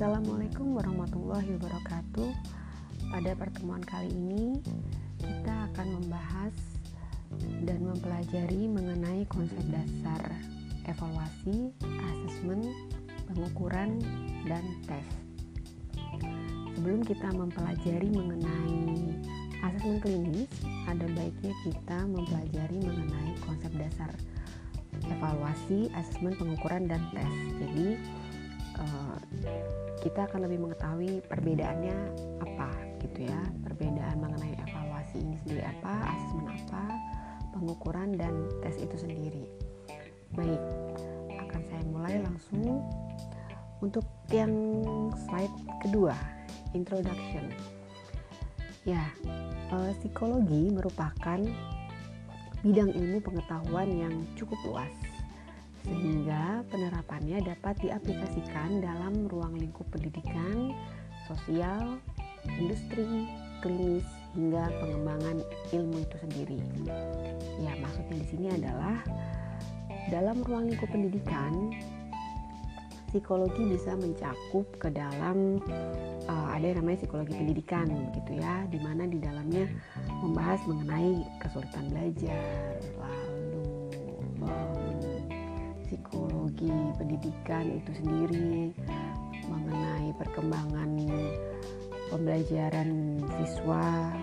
Assalamualaikum warahmatullahi wabarakatuh. Pada pertemuan kali ini, kita akan membahas dan mempelajari mengenai konsep dasar evaluasi, asesmen, pengukuran, dan tes. Sebelum kita mempelajari mengenai asesmen klinis, ada baiknya kita mempelajari mengenai konsep dasar evaluasi, asesmen, pengukuran, dan tes. Jadi, eh, kita akan lebih mengetahui perbedaannya apa gitu ya. Perbedaan mengenai evaluasi ini sendiri apa asesmen apa pengukuran dan tes itu sendiri. Baik akan saya mulai langsung. Untuk yang slide kedua introduction. Ya eh, psikologi merupakan bidang ilmu pengetahuan yang cukup luas sehingga penerapannya dapat diaplikasikan dalam ruang lingkup pendidikan, sosial, industri, klinis hingga pengembangan ilmu itu sendiri. Ya, maksudnya di sini adalah dalam ruang lingkup pendidikan psikologi bisa mencakup ke dalam uh, ada yang namanya psikologi pendidikan gitu ya, di mana di dalamnya membahas mengenai kesulitan belajar, psikologi pendidikan itu sendiri mengenai perkembangan pembelajaran siswa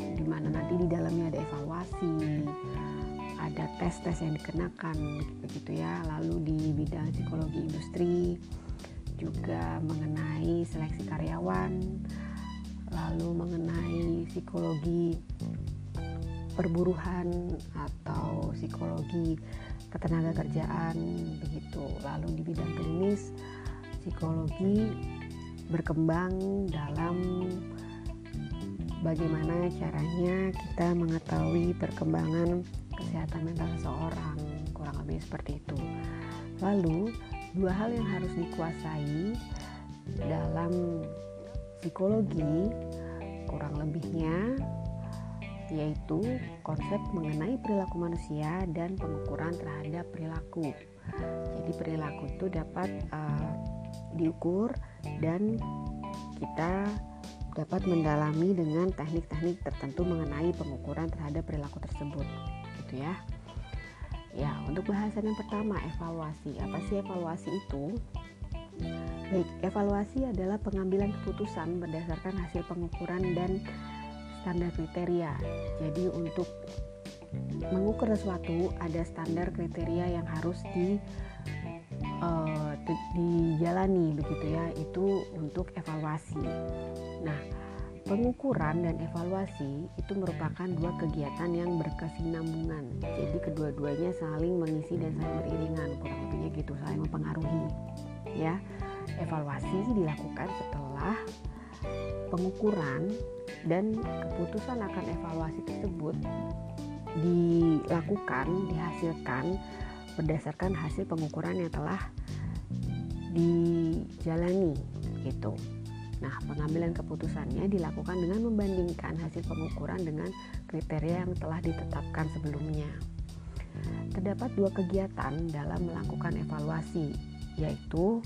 di mana nanti di dalamnya ada evaluasi ada tes-tes yang dikenakan begitu ya. Lalu di bidang psikologi industri juga mengenai seleksi karyawan lalu mengenai psikologi perburuhan atau psikologi ketenaga kerjaan begitu. Lalu di bidang klinis psikologi berkembang dalam bagaimana caranya kita mengetahui perkembangan kesehatan mental seseorang, kurang lebih seperti itu. Lalu, dua hal yang harus dikuasai dalam psikologi kurang lebihnya yaitu konsep mengenai perilaku manusia dan pengukuran terhadap perilaku. Jadi perilaku itu dapat uh, diukur dan kita dapat mendalami dengan teknik-teknik tertentu mengenai pengukuran terhadap perilaku tersebut, gitu ya. Ya, untuk bahasan yang pertama, evaluasi. Apa sih evaluasi itu? Baik, evaluasi adalah pengambilan keputusan berdasarkan hasil pengukuran dan standar kriteria. Jadi untuk mengukur sesuatu ada standar kriteria yang harus di uh, dijalani begitu ya itu untuk evaluasi. Nah pengukuran dan evaluasi itu merupakan dua kegiatan yang berkesinambungan. Jadi kedua-duanya saling mengisi dan saling beriringan kurang lebihnya gitu saling mempengaruhi. Ya evaluasi dilakukan setelah pengukuran dan keputusan akan evaluasi tersebut dilakukan, dihasilkan berdasarkan hasil pengukuran yang telah dijalani gitu. Nah, pengambilan keputusannya dilakukan dengan membandingkan hasil pengukuran dengan kriteria yang telah ditetapkan sebelumnya. Terdapat dua kegiatan dalam melakukan evaluasi, yaitu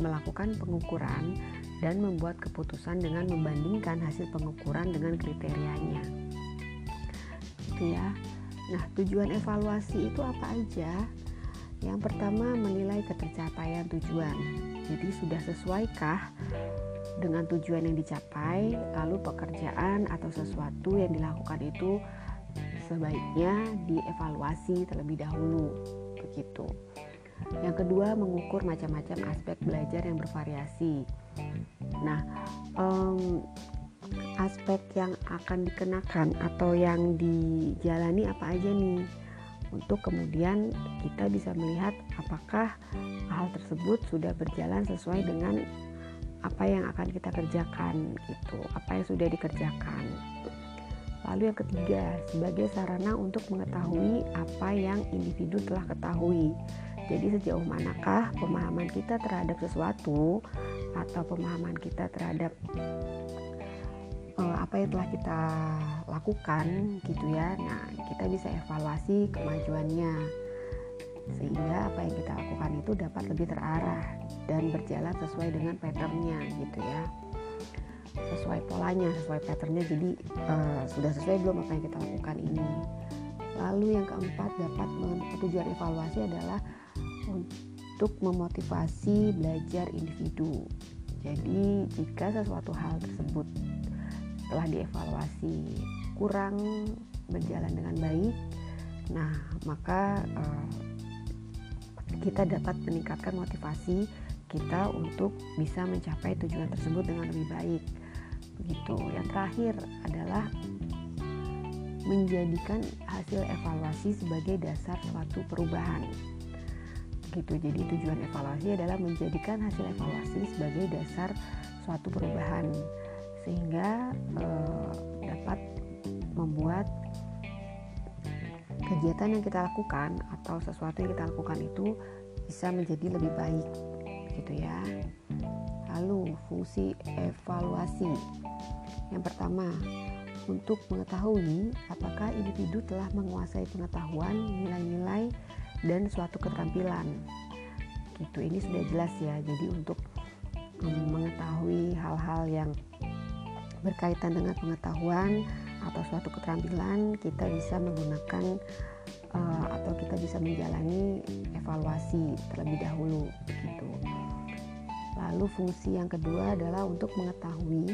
melakukan pengukuran dan membuat keputusan dengan membandingkan hasil pengukuran dengan kriterianya. Gitu ya. Nah, tujuan evaluasi itu apa aja? Yang pertama, menilai ketercapaian tujuan. Jadi sudah sesuaikah dengan tujuan yang dicapai, lalu pekerjaan atau sesuatu yang dilakukan itu sebaiknya dievaluasi terlebih dahulu. Begitu. Yang kedua, mengukur macam-macam aspek belajar yang bervariasi. Nah, um, aspek yang akan dikenakan atau yang dijalani apa aja nih? Untuk kemudian kita bisa melihat apakah hal tersebut sudah berjalan sesuai dengan apa yang akan kita kerjakan gitu, apa yang sudah dikerjakan. Lalu yang ketiga, sebagai sarana untuk mengetahui apa yang individu telah ketahui. Jadi sejauh manakah pemahaman kita terhadap sesuatu atau pemahaman kita terhadap uh, apa yang telah kita lakukan gitu ya. Nah, kita bisa evaluasi kemajuannya sehingga apa yang kita lakukan itu dapat lebih terarah dan berjalan sesuai dengan patternnya gitu ya. Sesuai polanya sesuai patternnya. Jadi uh, sudah sesuai belum apa yang kita lakukan ini? Lalu yang keempat dapat tujuan evaluasi adalah untuk memotivasi belajar individu jadi jika sesuatu hal tersebut telah dievaluasi kurang berjalan dengan baik nah maka uh, kita dapat meningkatkan motivasi kita untuk bisa mencapai tujuan tersebut dengan lebih baik. Begitu. Yang terakhir adalah menjadikan hasil evaluasi sebagai dasar suatu perubahan. Gitu. Jadi tujuan evaluasi adalah menjadikan hasil evaluasi sebagai dasar suatu perubahan. Sehingga eh, dapat membuat kegiatan yang kita lakukan atau sesuatu yang kita lakukan itu bisa menjadi lebih baik gitu ya. Lalu fungsi evaluasi. Yang pertama untuk mengetahui apakah individu telah menguasai pengetahuan nilai-nilai dan suatu keterampilan gitu ini sudah jelas ya jadi untuk mengetahui hal-hal yang berkaitan dengan pengetahuan atau suatu keterampilan kita bisa menggunakan uh, atau kita bisa menjalani evaluasi terlebih dahulu gitu. Lalu fungsi yang kedua adalah untuk mengetahui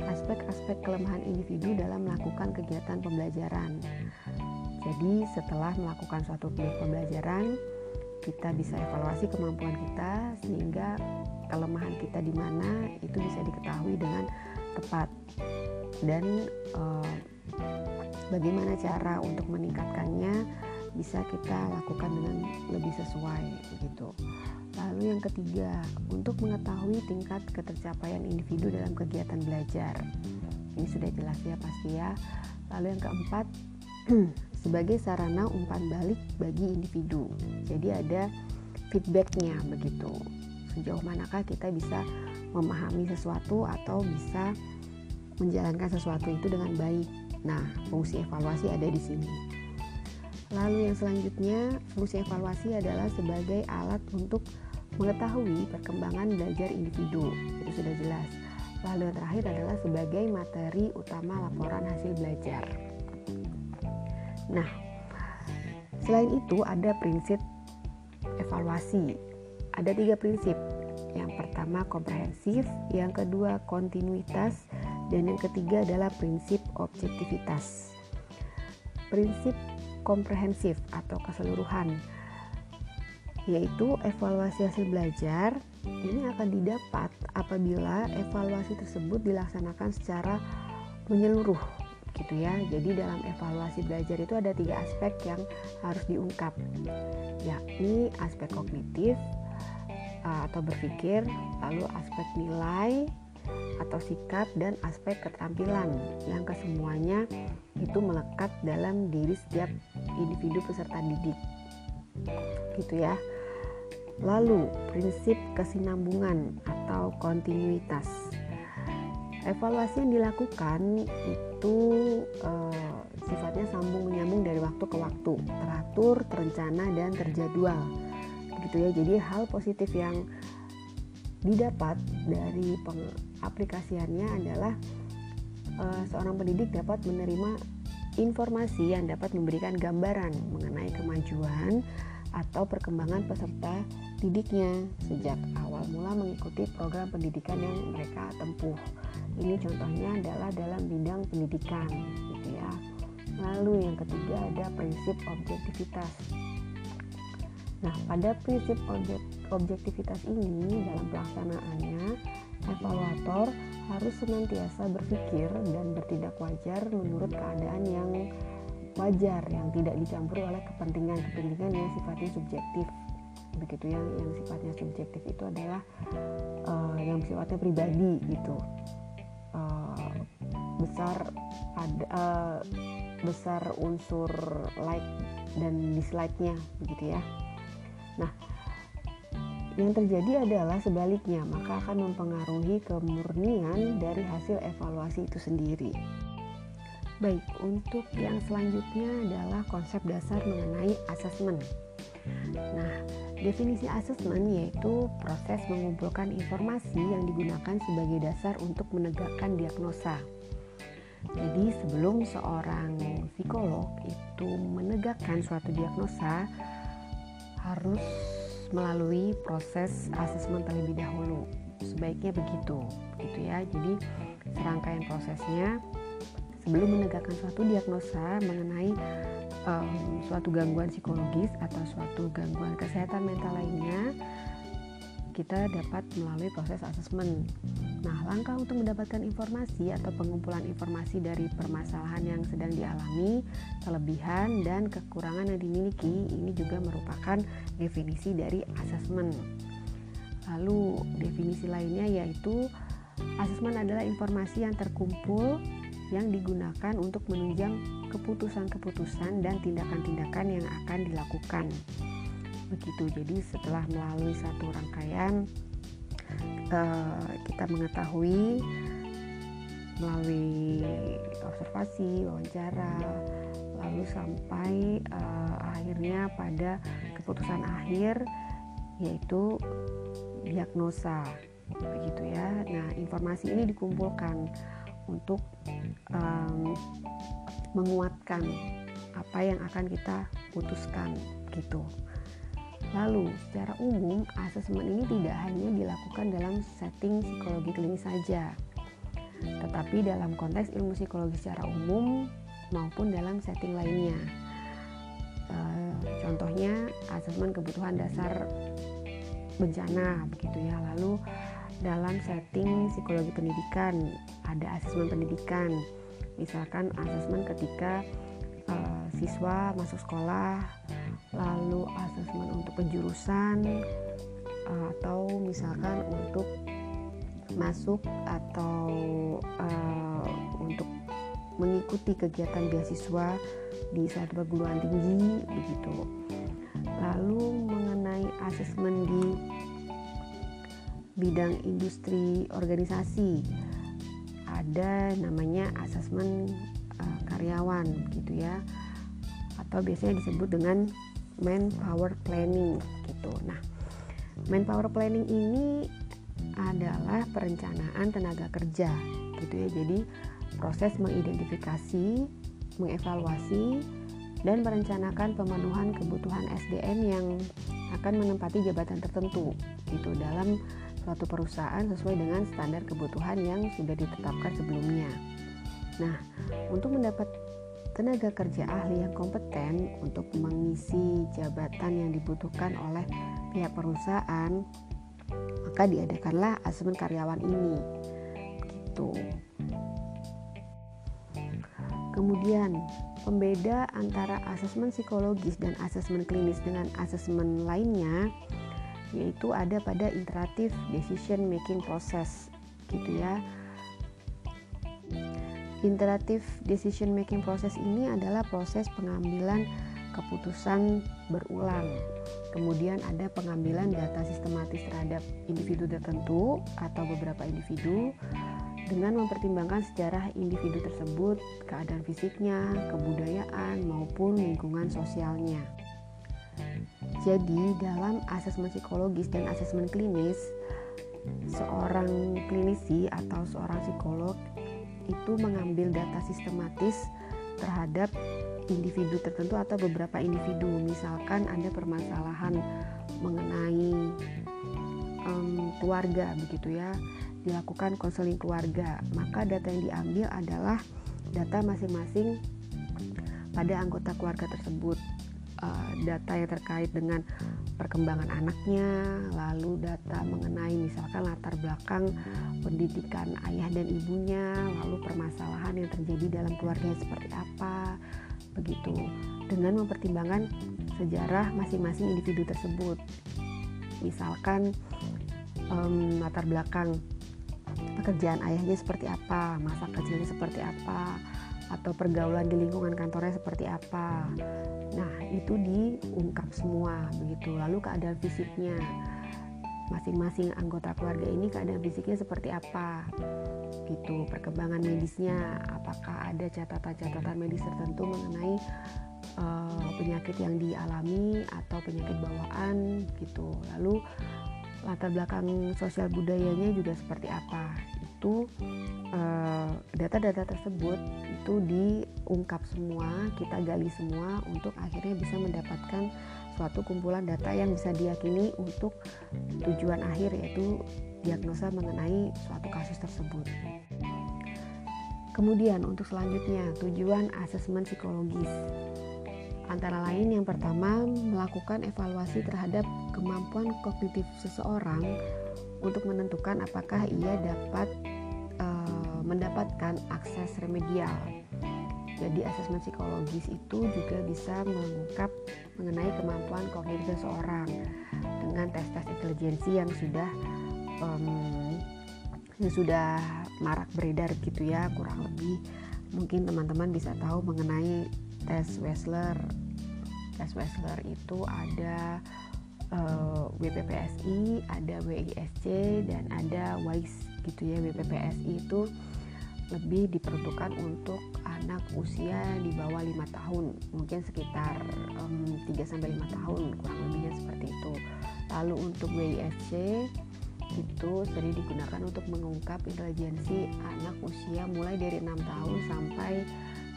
aspek-aspek kelemahan individu dalam melakukan kegiatan pembelajaran. Jadi setelah melakukan suatu pembelajaran, kita bisa evaluasi kemampuan kita sehingga kelemahan kita di mana itu bisa diketahui dengan tepat dan uh, bagaimana cara untuk meningkatkannya bisa kita lakukan dengan lebih sesuai begitu. Lalu yang ketiga, untuk mengetahui tingkat ketercapaian individu dalam kegiatan belajar. Ini sudah jelas ya pasti ya. Lalu yang keempat, sebagai sarana umpan balik bagi individu. Jadi ada feedbacknya begitu. Sejauh manakah kita bisa memahami sesuatu atau bisa menjalankan sesuatu itu dengan baik. Nah, fungsi evaluasi ada di sini. Lalu yang selanjutnya, fungsi evaluasi adalah sebagai alat untuk mengetahui perkembangan belajar individu. Itu sudah jelas. Lalu yang terakhir adalah sebagai materi utama laporan hasil belajar. Nah, selain itu ada prinsip evaluasi. Ada tiga prinsip. Yang pertama komprehensif, yang kedua kontinuitas, dan yang ketiga adalah prinsip objektivitas. Prinsip komprehensif atau keseluruhan yaitu evaluasi hasil belajar ini akan didapat apabila evaluasi tersebut dilaksanakan secara menyeluruh gitu ya. Jadi dalam evaluasi belajar itu ada tiga aspek yang harus diungkap. Yakni aspek kognitif uh, atau berpikir lalu aspek nilai atau sikap dan aspek keterampilan yang kesemuanya itu melekat dalam diri setiap individu peserta didik. Gitu ya. Lalu prinsip kesinambungan atau kontinuitas evaluasi yang dilakukan itu eh, sifatnya sambung menyambung dari waktu ke waktu teratur terencana dan terjadwal. Gitu ya jadi hal positif yang didapat dari pengaplikasiannya adalah uh, seorang pendidik dapat menerima informasi yang dapat memberikan gambaran mengenai kemajuan atau perkembangan peserta didiknya sejak awal mula mengikuti program pendidikan yang mereka tempuh. Ini contohnya adalah dalam bidang pendidikan, gitu ya. Lalu yang ketiga ada prinsip objektivitas. Nah, pada prinsip objek objektivitas ini dalam pelaksanaannya evaluator harus senantiasa berpikir dan bertindak wajar menurut keadaan yang wajar yang tidak dicampuri oleh kepentingan-kepentingan yang sifatnya subjektif. Begitu yang yang sifatnya subjektif itu adalah uh, yang sifatnya pribadi gitu. Uh, besar ada uh, besar unsur like dan dislike-nya begitu ya. Nah yang terjadi adalah sebaliknya, maka akan mempengaruhi kemurnian dari hasil evaluasi itu sendiri. Baik, untuk yang selanjutnya adalah konsep dasar mengenai asesmen. Nah, Definisi asesmen yaitu proses mengumpulkan informasi yang digunakan sebagai dasar untuk menegakkan diagnosa. Jadi sebelum seorang psikolog itu menegakkan suatu diagnosa harus melalui proses asesmen terlebih dahulu. Sebaiknya begitu, gitu ya. Jadi serangkaian prosesnya sebelum menegakkan suatu diagnosa mengenai um, suatu gangguan psikologis atau suatu gangguan kesehatan mental lainnya kita dapat melalui proses asesmen. Nah, langkah untuk mendapatkan informasi atau pengumpulan informasi dari permasalahan yang sedang dialami, kelebihan dan kekurangan yang dimiliki ini juga merupakan definisi dari asesmen. Lalu, definisi lainnya yaitu asesmen adalah informasi yang terkumpul yang digunakan untuk menunjang keputusan-keputusan dan tindakan-tindakan yang akan dilakukan. Begitu. Jadi setelah melalui satu rangkaian uh, kita mengetahui melalui observasi wawancara lalu sampai uh, akhirnya pada keputusan akhir yaitu diagnosa. Begitu ya. Nah informasi ini dikumpulkan untuk um, menguatkan apa yang akan kita putuskan gitu Lalu, secara umum, asesmen ini tidak hanya dilakukan dalam setting psikologi klinis saja, tetapi dalam konteks ilmu psikologi secara umum maupun dalam setting lainnya. E, contohnya, asesmen kebutuhan dasar bencana, begitu ya. Lalu, dalam setting psikologi pendidikan, ada asesmen pendidikan, misalkan asesmen ketika e, siswa masuk sekolah lalu asesmen untuk penjurusan atau misalkan untuk masuk atau uh, untuk mengikuti kegiatan beasiswa di satu perguruan tinggi begitu. Lalu mengenai asesmen di bidang industri organisasi ada namanya asesmen uh, karyawan gitu ya atau biasanya disebut dengan manpower planning gitu. Nah, manpower planning ini adalah perencanaan tenaga kerja gitu ya. Jadi proses mengidentifikasi, mengevaluasi dan merencanakan pemenuhan kebutuhan SDM yang akan menempati jabatan tertentu gitu dalam suatu perusahaan sesuai dengan standar kebutuhan yang sudah ditetapkan sebelumnya. Nah, untuk mendapat tenaga kerja ahli yang kompeten untuk mengisi jabatan yang dibutuhkan oleh pihak perusahaan, maka diadakanlah asesmen karyawan ini. Gitu. Kemudian, pembeda antara asesmen psikologis dan asesmen klinis dengan asesmen lainnya yaitu ada pada interactive decision making process gitu ya Interactive decision making proses ini adalah proses pengambilan keputusan berulang. Kemudian ada pengambilan data sistematis terhadap individu tertentu atau beberapa individu dengan mempertimbangkan sejarah individu tersebut, keadaan fisiknya, kebudayaan maupun lingkungan sosialnya. Jadi, dalam asesmen psikologis dan asesmen klinis, seorang klinisi atau seorang psikolog itu mengambil data sistematis terhadap individu tertentu atau beberapa individu. Misalkan ada permasalahan mengenai um, keluarga begitu ya, dilakukan konseling keluarga. Maka data yang diambil adalah data masing-masing pada anggota keluarga tersebut. Uh, data yang terkait dengan perkembangan anaknya, lalu data mengenai misalkan latar belakang pendidikan ayah dan ibunya, lalu permasalahan yang terjadi dalam keluarga seperti apa, begitu. Dengan mempertimbangkan sejarah masing-masing individu tersebut. Misalkan um, latar belakang pekerjaan ayahnya seperti apa, masa kecilnya seperti apa, atau pergaulan di lingkungan kantornya seperti apa. Nah, itu diungkap semua begitu. Lalu keadaan fisiknya masing-masing anggota keluarga ini keadaan fisiknya seperti apa gitu perkembangan medisnya apakah ada catatan-catatan medis tertentu mengenai uh, penyakit yang dialami atau penyakit bawaan gitu lalu latar belakang sosial budayanya juga seperti apa itu eh, data-data tersebut itu diungkap semua kita gali semua untuk akhirnya bisa mendapatkan suatu kumpulan data yang bisa diyakini untuk tujuan akhir yaitu diagnosa mengenai suatu kasus tersebut. Kemudian untuk selanjutnya tujuan asesmen psikologis antara lain yang pertama melakukan evaluasi terhadap kemampuan kognitif seseorang untuk menentukan apakah ia dapat uh, mendapatkan akses remedial. Jadi asesmen psikologis itu juga bisa mengungkap mengenai kemampuan kognitif seseorang dengan tes-tes intelijensi yang sudah um, yang sudah marak beredar gitu ya kurang lebih mungkin teman-teman bisa tahu mengenai tes Wessler tes Wessler itu ada uh, eh, WPPSI ada WISC dan ada WISE gitu ya. WPPSI itu lebih diperuntukkan untuk anak usia di bawah lima tahun. Mungkin sekitar um, 3 sampai 5 tahun kurang lebihnya seperti itu. Lalu untuk WISC itu sering digunakan untuk mengungkap intelijensi anak usia mulai dari enam tahun sampai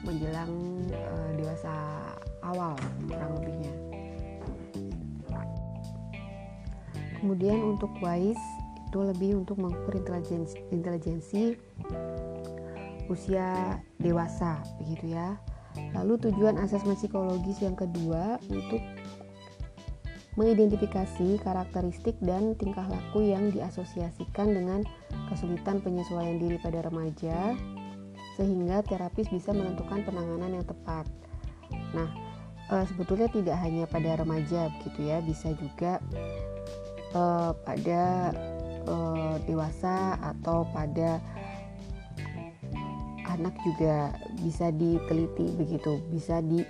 menjelang uh, dewasa awal kurang lebihnya. Kemudian untuk WISE itu lebih untuk mengukur intelijensi, intelijensi usia dewasa begitu ya. Lalu tujuan asesmen psikologis yang kedua untuk mengidentifikasi karakteristik dan tingkah laku yang diasosiasikan dengan kesulitan penyesuaian diri pada remaja sehingga terapis bisa menentukan penanganan yang tepat. Nah, e, sebetulnya tidak hanya pada remaja begitu ya, bisa juga e, pada e, dewasa atau pada anak juga bisa diteliti begitu, bisa di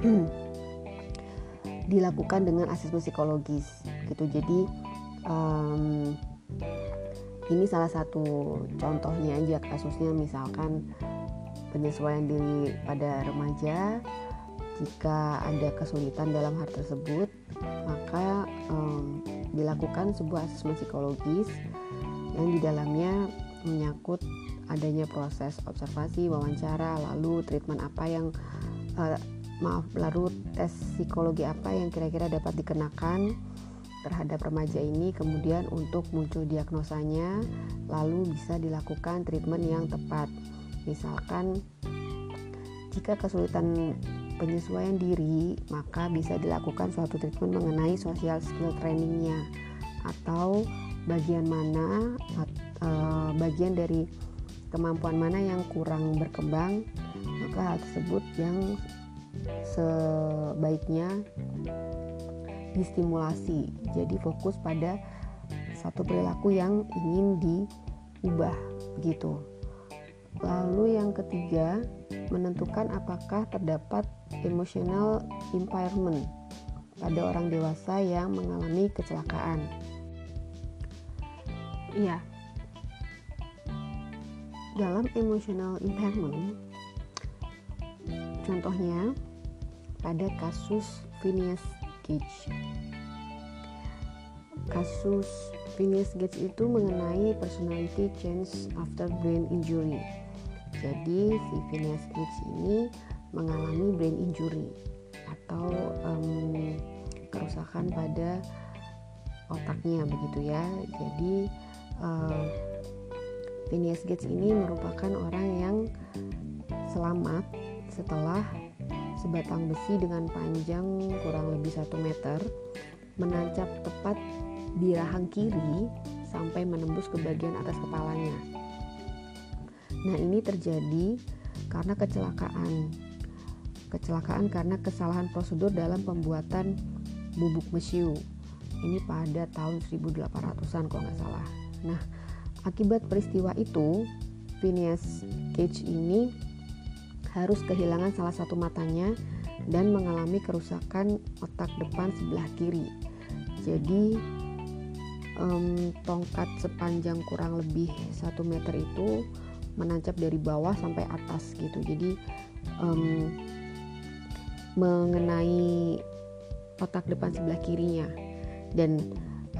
dilakukan dengan asesmen psikologis gitu. Jadi um, ini salah satu contohnya aja kasusnya misalkan penyesuaian diri pada remaja jika ada kesulitan dalam hal tersebut maka um, dilakukan sebuah asesmen psikologis yang di dalamnya menyangkut adanya proses observasi, wawancara, lalu treatment apa yang uh, maaf lalu tes psikologi apa yang kira-kira dapat dikenakan terhadap remaja ini kemudian untuk muncul diagnosanya lalu bisa dilakukan treatment yang tepat. Misalkan jika kesulitan penyesuaian diri maka bisa dilakukan suatu treatment mengenai social skill trainingnya atau bagian mana uh, bagian dari kemampuan mana yang kurang berkembang maka hal tersebut yang sebaiknya distimulasi. Jadi fokus pada satu perilaku yang ingin diubah gitu. Lalu yang ketiga, menentukan apakah terdapat emotional impairment pada orang dewasa yang mengalami kecelakaan. Iya. Dalam emotional impairment Contohnya pada kasus Phineas Gage. Kasus Phineas Gage itu mengenai personality change after brain injury. Jadi si Phineas Gage ini mengalami brain injury atau um, kerusakan pada otaknya begitu ya. Jadi uh, Phineas Gates ini merupakan orang yang selamat setelah sebatang besi dengan panjang kurang lebih satu meter menancap tepat di rahang kiri sampai menembus ke bagian atas kepalanya. Nah, ini terjadi karena kecelakaan. Kecelakaan karena kesalahan prosedur dalam pembuatan bubuk mesiu. Ini pada tahun 1800-an kalau nggak salah. Nah, akibat peristiwa itu, Phineas Cage ini harus kehilangan salah satu matanya dan mengalami kerusakan otak depan sebelah kiri. Jadi um, tongkat sepanjang kurang lebih satu meter itu menancap dari bawah sampai atas gitu. Jadi um, mengenai otak depan sebelah kirinya dan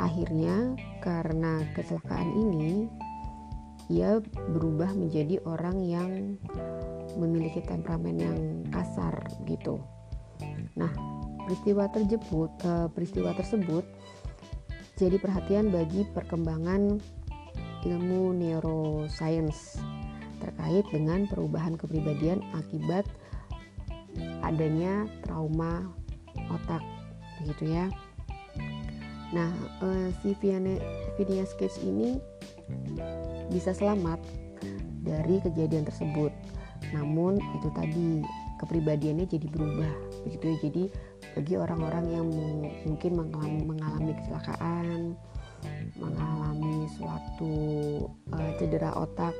akhirnya karena kecelakaan ini ia berubah menjadi orang yang memiliki temperamen yang kasar gitu. Nah, peristiwa tersebut uh, peristiwa tersebut jadi perhatian bagi perkembangan ilmu neuroscience terkait dengan perubahan kepribadian akibat adanya trauma otak begitu ya. Nah, uh, si Phineas Cage ini bisa selamat dari kejadian tersebut. Namun itu tadi kepribadiannya jadi berubah begitu ya. Jadi bagi orang-orang yang mungkin mengalami, mengalami kecelakaan, mengalami suatu uh, cedera otak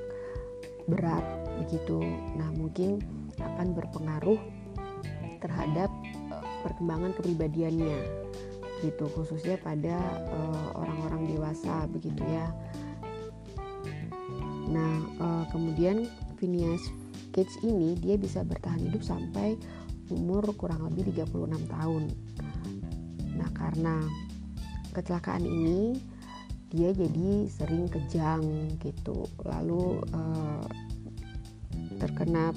berat begitu. Nah, mungkin akan berpengaruh terhadap uh, perkembangan kepribadiannya gitu khususnya pada eh, orang-orang uh, dewasa begitu ya. Nah, uh, kemudian Phineas Cage ini dia bisa bertahan hidup sampai umur kurang lebih 36 tahun. Nah, karena kecelakaan ini dia jadi sering kejang gitu. Lalu uh, terkena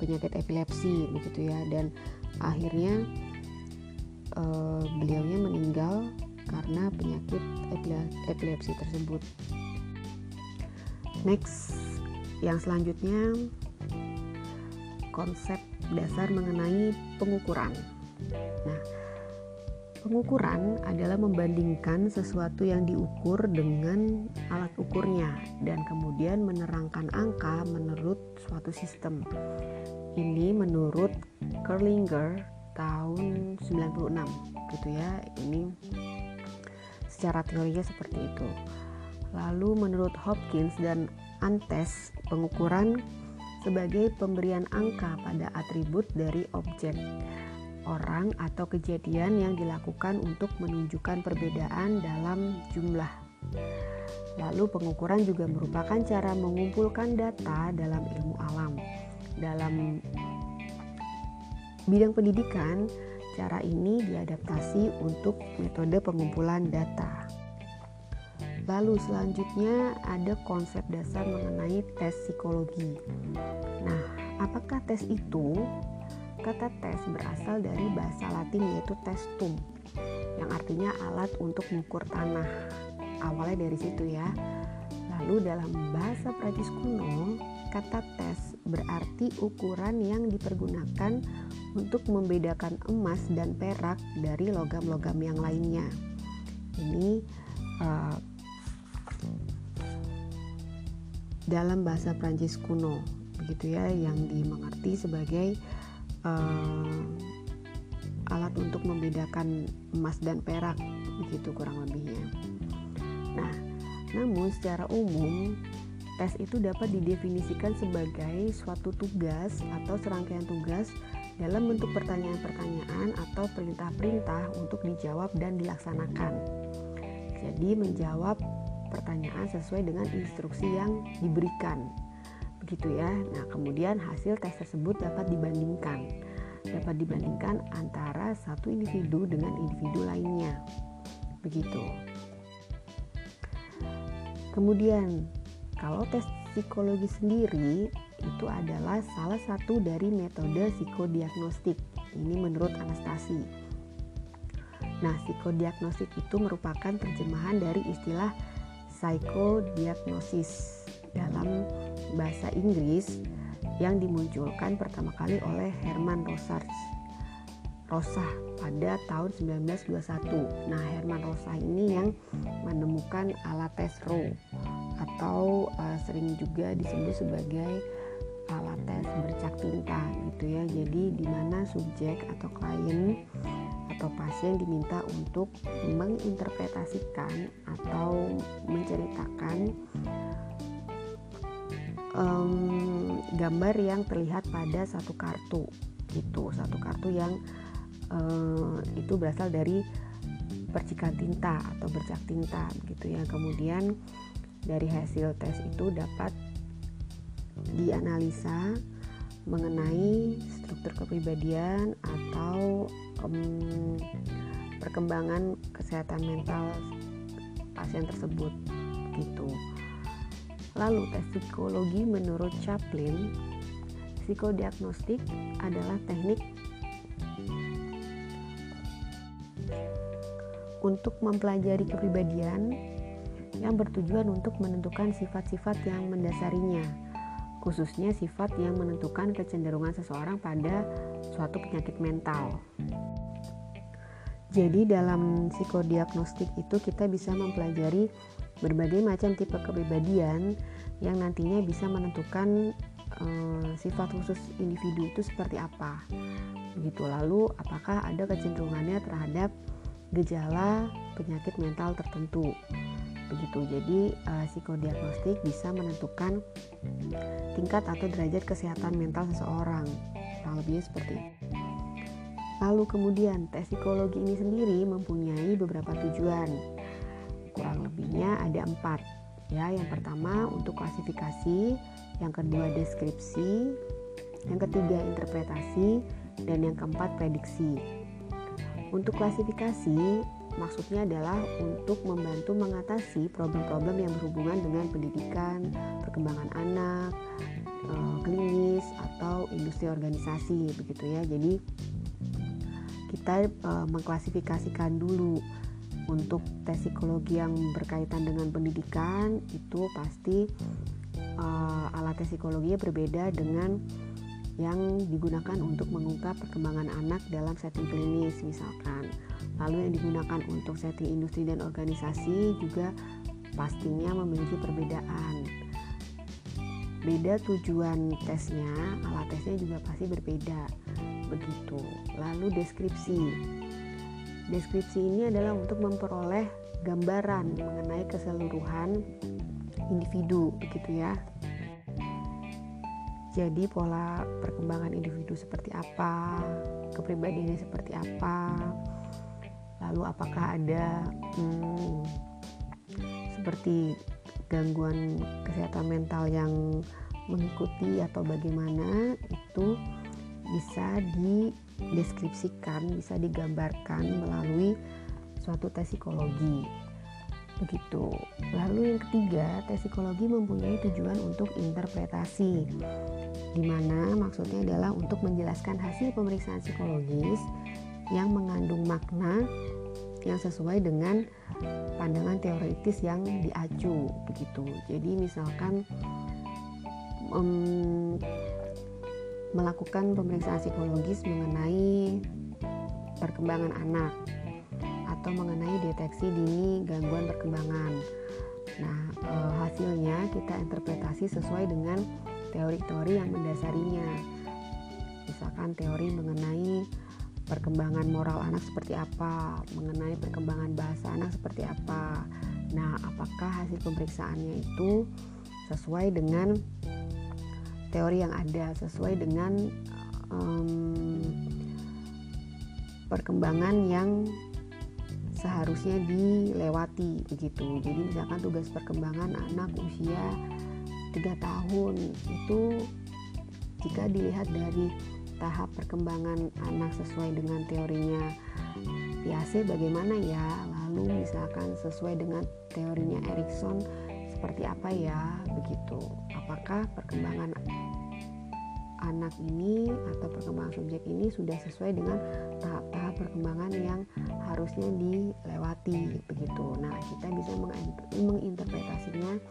penyakit epilepsi begitu ya dan akhirnya uh, beliaunya meninggal karena penyakit epilepsi tersebut. Next, yang selanjutnya konsep dasar mengenai pengukuran. Nah, pengukuran adalah membandingkan sesuatu yang diukur dengan alat ukurnya dan kemudian menerangkan angka menurut suatu sistem. Ini menurut Kerlinger tahun 96 gitu ya. Ini secara teorinya seperti itu. Lalu menurut Hopkins dan Antes pengukuran sebagai pemberian angka pada atribut dari objek orang atau kejadian yang dilakukan untuk menunjukkan perbedaan dalam jumlah Lalu pengukuran juga merupakan cara mengumpulkan data dalam ilmu alam. Dalam bidang pendidikan, cara ini diadaptasi untuk metode pengumpulan data. Lalu selanjutnya ada konsep dasar mengenai tes psikologi. Nah, apakah tes itu? Kata tes berasal dari bahasa Latin yaitu testum, yang artinya alat untuk mengukur tanah. Awalnya dari situ ya. Lalu dalam bahasa Prancis kuno, kata tes berarti ukuran yang dipergunakan untuk membedakan emas dan perak dari logam-logam yang lainnya. Ini uh, dalam bahasa Prancis kuno, begitu ya, yang dimengerti sebagai uh, alat untuk membedakan emas dan perak, begitu kurang lebihnya. Nah, namun secara umum tes itu dapat didefinisikan sebagai suatu tugas atau serangkaian tugas dalam bentuk pertanyaan-pertanyaan atau perintah-perintah untuk dijawab dan dilaksanakan. Jadi menjawab pertanyaan sesuai dengan instruksi yang diberikan. Begitu ya. Nah, kemudian hasil tes tersebut dapat dibandingkan. Dapat dibandingkan antara satu individu dengan individu lainnya. Begitu. Kemudian, kalau tes psikologi sendiri itu adalah salah satu dari metode psikodiagnostik. Ini menurut Anastasi. Nah, psikodiagnostik itu merupakan terjemahan dari istilah psychodiagnosis dalam bahasa Inggris yang dimunculkan pertama kali oleh Herman Rosas Rosah pada tahun 1921. Nah, Herman Rosah ini yang menemukan alat tes Roe atau uh, sering juga disebut sebagai alat tes bercak tinta gitu ya. Jadi di mana subjek atau klien atau pasien diminta untuk menginterpretasikan atau menceritakan um, gambar yang terlihat pada satu kartu gitu satu kartu yang uh, itu berasal dari percikan tinta atau bercak tinta gitu ya kemudian dari hasil tes itu dapat dianalisa mengenai struktur kepribadian atau um, perkembangan kesehatan mental pasien tersebut gitu. Lalu tes psikologi menurut Chaplin, psikodiagnostik adalah teknik untuk mempelajari kepribadian yang bertujuan untuk menentukan sifat-sifat yang mendasarinya, khususnya sifat yang menentukan kecenderungan seseorang pada suatu penyakit mental. Jadi dalam psikodiagnostik itu kita bisa mempelajari berbagai macam tipe kepribadian yang nantinya bisa menentukan e, sifat khusus individu itu seperti apa. Begitu. Lalu apakah ada kecenderungannya terhadap gejala penyakit mental tertentu? Begitu. Jadi uh, psikodiagnostik bisa menentukan tingkat atau derajat kesehatan mental seseorang. Kurang lebihnya seperti itu. Lalu kemudian tes psikologi ini sendiri mempunyai beberapa tujuan. Kurang lebihnya ada empat ya yang pertama untuk klasifikasi yang kedua deskripsi yang ketiga interpretasi dan yang keempat prediksi untuk klasifikasi Maksudnya adalah untuk membantu mengatasi problem-problem yang berhubungan dengan pendidikan, perkembangan anak, eh, klinis atau industri organisasi begitu ya. Jadi kita eh, mengklasifikasikan dulu untuk tes psikologi yang berkaitan dengan pendidikan itu pasti uh, alat tes psikologi berbeda dengan yang digunakan untuk mengungkap perkembangan anak dalam setting klinis misalkan. Lalu yang digunakan untuk setting industri dan organisasi juga pastinya memiliki perbedaan. Beda tujuan tesnya alat tesnya juga pasti berbeda. Begitu. Lalu deskripsi deskripsi ini adalah untuk memperoleh gambaran mengenai keseluruhan individu begitu ya. Jadi pola perkembangan individu seperti apa, kepribadiannya seperti apa, lalu apakah ada hmm, seperti gangguan kesehatan mental yang mengikuti atau bagaimana itu bisa dideskripsikan, bisa digambarkan melalui suatu tes psikologi. Begitu. Lalu yang ketiga, tes psikologi mempunyai tujuan untuk interpretasi, di mana maksudnya adalah untuk menjelaskan hasil pemeriksaan psikologis yang mengandung makna yang sesuai dengan pandangan teoritis yang diacu begitu. Jadi misalkan melakukan pemeriksaan psikologis mengenai perkembangan anak atau mengenai deteksi dini gangguan perkembangan. Nah, e, hasilnya kita interpretasi sesuai dengan teori-teori yang mendasarinya. Misalkan teori mengenai perkembangan moral anak seperti apa, mengenai perkembangan bahasa anak seperti apa. Nah, apakah hasil pemeriksaannya itu sesuai dengan teori yang ada, sesuai dengan um, perkembangan yang seharusnya dilewati begitu. Jadi misalkan tugas perkembangan anak usia 3 tahun itu jika dilihat dari tahap perkembangan anak sesuai dengan teorinya PAC bagaimana ya? Lalu misalkan sesuai dengan teorinya Erikson seperti apa ya begitu apakah perkembangan anak ini atau perkembangan subjek ini sudah sesuai dengan tahap-tahap perkembangan yang harusnya dilewati begitu. Nah, kita bisa menginterpretasinya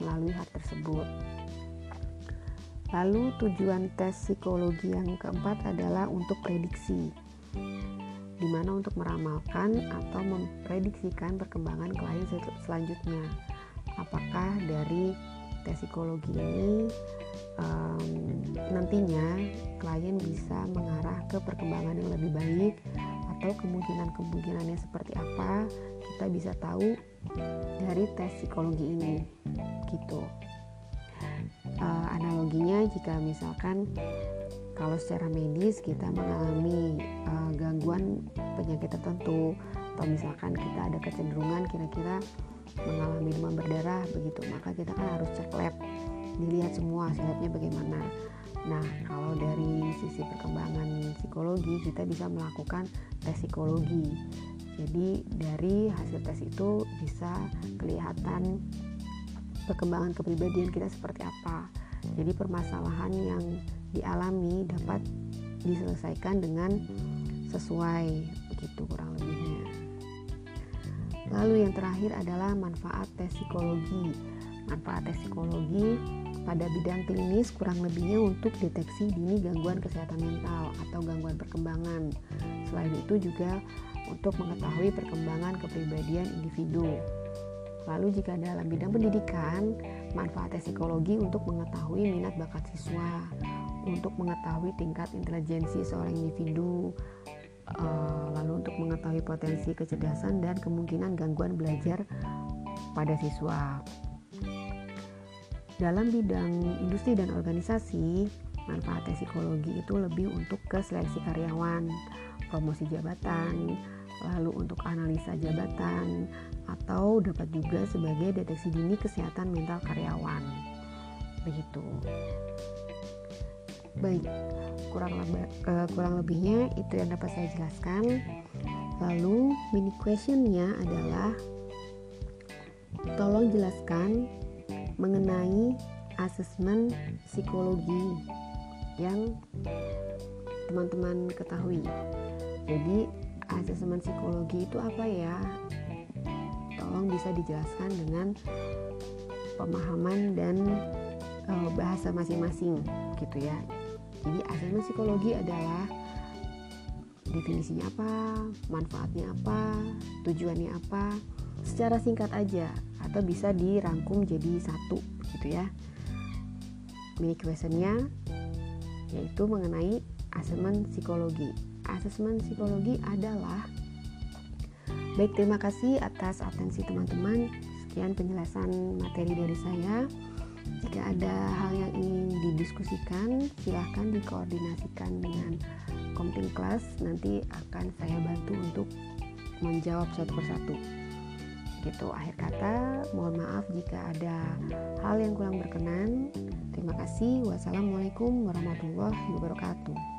melalui hal tersebut. Lalu tujuan tes psikologi yang keempat adalah untuk prediksi di mana untuk meramalkan atau memprediksikan perkembangan klien selanjutnya. Apakah dari tes psikologi ini um, nantinya klien bisa mengarah ke perkembangan yang lebih baik atau kemungkinan-kemungkinannya seperti apa kita bisa tahu dari tes psikologi ini gitu. Uh, analoginya jika misalkan kalau secara medis kita mengalami uh, gangguan penyakit tertentu atau misalkan kita ada kecenderungan kira-kira mengalami demam berdarah begitu maka kita kan harus cek lab dilihat semua hasilnya bagaimana Nah, kalau dari sisi perkembangan psikologi, kita bisa melakukan tes psikologi. Jadi, dari hasil tes itu bisa kelihatan perkembangan kepribadian kita seperti apa. Jadi, permasalahan yang dialami dapat diselesaikan dengan sesuai begitu kurang lebihnya. Lalu yang terakhir adalah manfaat tes psikologi. Manfaat tes psikologi pada bidang klinis kurang lebihnya untuk deteksi dini gangguan kesehatan mental atau gangguan perkembangan. Selain itu juga untuk mengetahui perkembangan kepribadian individu. Lalu jika dalam bidang pendidikan, manfaat psikologi untuk mengetahui minat bakat siswa, untuk mengetahui tingkat intelijensi seorang individu, eh, lalu untuk mengetahui potensi kecerdasan dan kemungkinan gangguan belajar pada siswa. Dalam bidang industri dan organisasi, manfaat psikologi itu lebih untuk ke seleksi karyawan, promosi jabatan, lalu untuk analisa jabatan, atau dapat juga sebagai deteksi dini kesehatan mental karyawan. Begitu. Baik, kurang, uh, kurang lebihnya itu yang dapat saya jelaskan. Lalu mini questionnya adalah tolong jelaskan mengenai asesmen psikologi yang teman-teman ketahui. Jadi, asesmen psikologi itu apa ya? Tolong bisa dijelaskan dengan pemahaman dan e, bahasa masing-masing gitu ya. Jadi, asesmen psikologi adalah definisinya apa, manfaatnya apa, tujuannya apa, secara singkat aja atau bisa dirangkum jadi satu gitu ya. Mini questionnya yaitu mengenai asesmen psikologi. Asesmen psikologi adalah baik terima kasih atas atensi teman-teman. Sekian penjelasan materi dari saya jika ada hal yang ingin didiskusikan silahkan dikoordinasikan dengan Komting Kelas. Nanti akan saya bantu untuk menjawab satu persatu. Gitu akhir kata mohon maaf jika ada hal yang kurang berkenan. Terima kasih. Wassalamualaikum warahmatullahi wabarakatuh